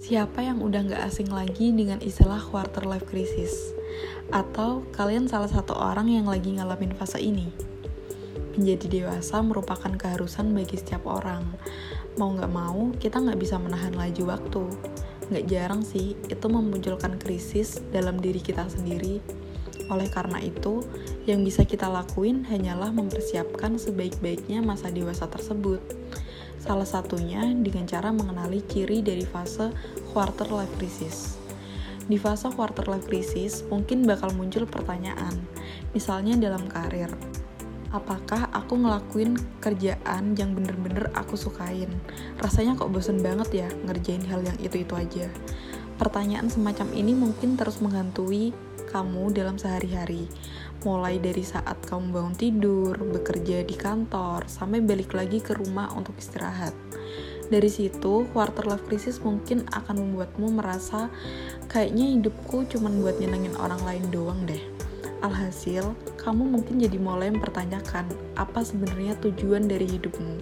Siapa yang udah gak asing lagi dengan istilah quarter life crisis? Atau kalian salah satu orang yang lagi ngalamin fase ini? Menjadi dewasa merupakan keharusan bagi setiap orang. Mau gak mau, kita gak bisa menahan laju waktu. Gak jarang sih, itu memunculkan krisis dalam diri kita sendiri. Oleh karena itu, yang bisa kita lakuin hanyalah mempersiapkan sebaik-baiknya masa dewasa tersebut Salah satunya dengan cara mengenali ciri dari fase quarter life crisis. Di fase quarter life crisis, mungkin bakal muncul pertanyaan, misalnya dalam karir. Apakah aku ngelakuin kerjaan yang bener-bener aku sukain? Rasanya kok bosen banget ya ngerjain hal yang itu-itu aja. Pertanyaan semacam ini mungkin terus menghantui kamu dalam sehari-hari mulai dari saat kamu bangun tidur, bekerja di kantor, sampai balik lagi ke rumah untuk istirahat. Dari situ, quarter life crisis mungkin akan membuatmu merasa kayaknya hidupku cuma buat nyenengin orang lain doang deh. Alhasil, kamu mungkin jadi mulai mempertanyakan apa sebenarnya tujuan dari hidupmu.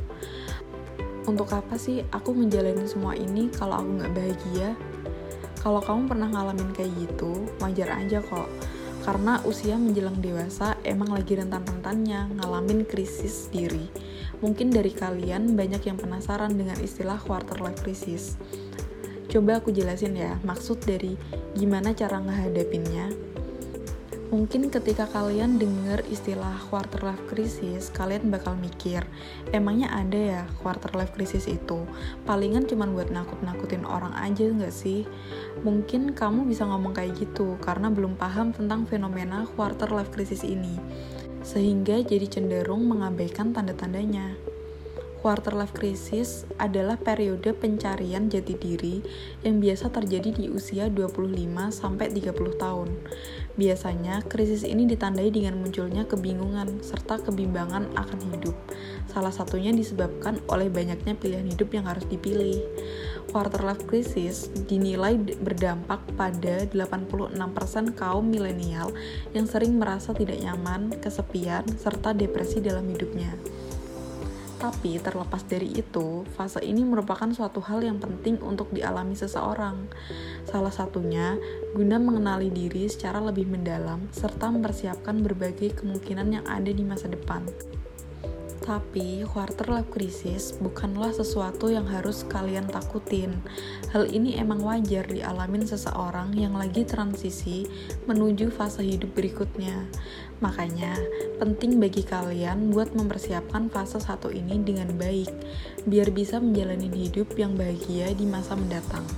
Untuk apa sih aku menjalani semua ini kalau aku nggak bahagia? Kalau kamu pernah ngalamin kayak gitu, wajar aja kok karena usia menjelang dewasa emang lagi rentan-rentannya ngalamin krisis diri. Mungkin dari kalian banyak yang penasaran dengan istilah quarter life crisis. Coba aku jelasin ya, maksud dari gimana cara ngehadapinnya. Mungkin ketika kalian dengar istilah quarter life crisis, kalian bakal mikir, emangnya ada ya quarter life crisis itu? Palingan cuma buat nakut-nakutin orang aja nggak sih? Mungkin kamu bisa ngomong kayak gitu karena belum paham tentang fenomena quarter life crisis ini, sehingga jadi cenderung mengabaikan tanda-tandanya. Quarter life crisis adalah periode pencarian jati diri yang biasa terjadi di usia 25 sampai 30 tahun. Biasanya, krisis ini ditandai dengan munculnya kebingungan serta kebimbangan akan hidup. Salah satunya disebabkan oleh banyaknya pilihan hidup yang harus dipilih. Quarter life crisis dinilai berdampak pada 86% kaum milenial yang sering merasa tidak nyaman, kesepian, serta depresi dalam hidupnya. Tapi terlepas dari itu, fase ini merupakan suatu hal yang penting untuk dialami seseorang. Salah satunya guna mengenali diri secara lebih mendalam serta mempersiapkan berbagai kemungkinan yang ada di masa depan. Tapi, quarter life crisis bukanlah sesuatu yang harus kalian takutin. Hal ini emang wajar dialamin seseorang yang lagi transisi menuju fase hidup berikutnya. Makanya, penting bagi kalian buat mempersiapkan fase satu ini dengan baik, biar bisa menjalani hidup yang bahagia di masa mendatang.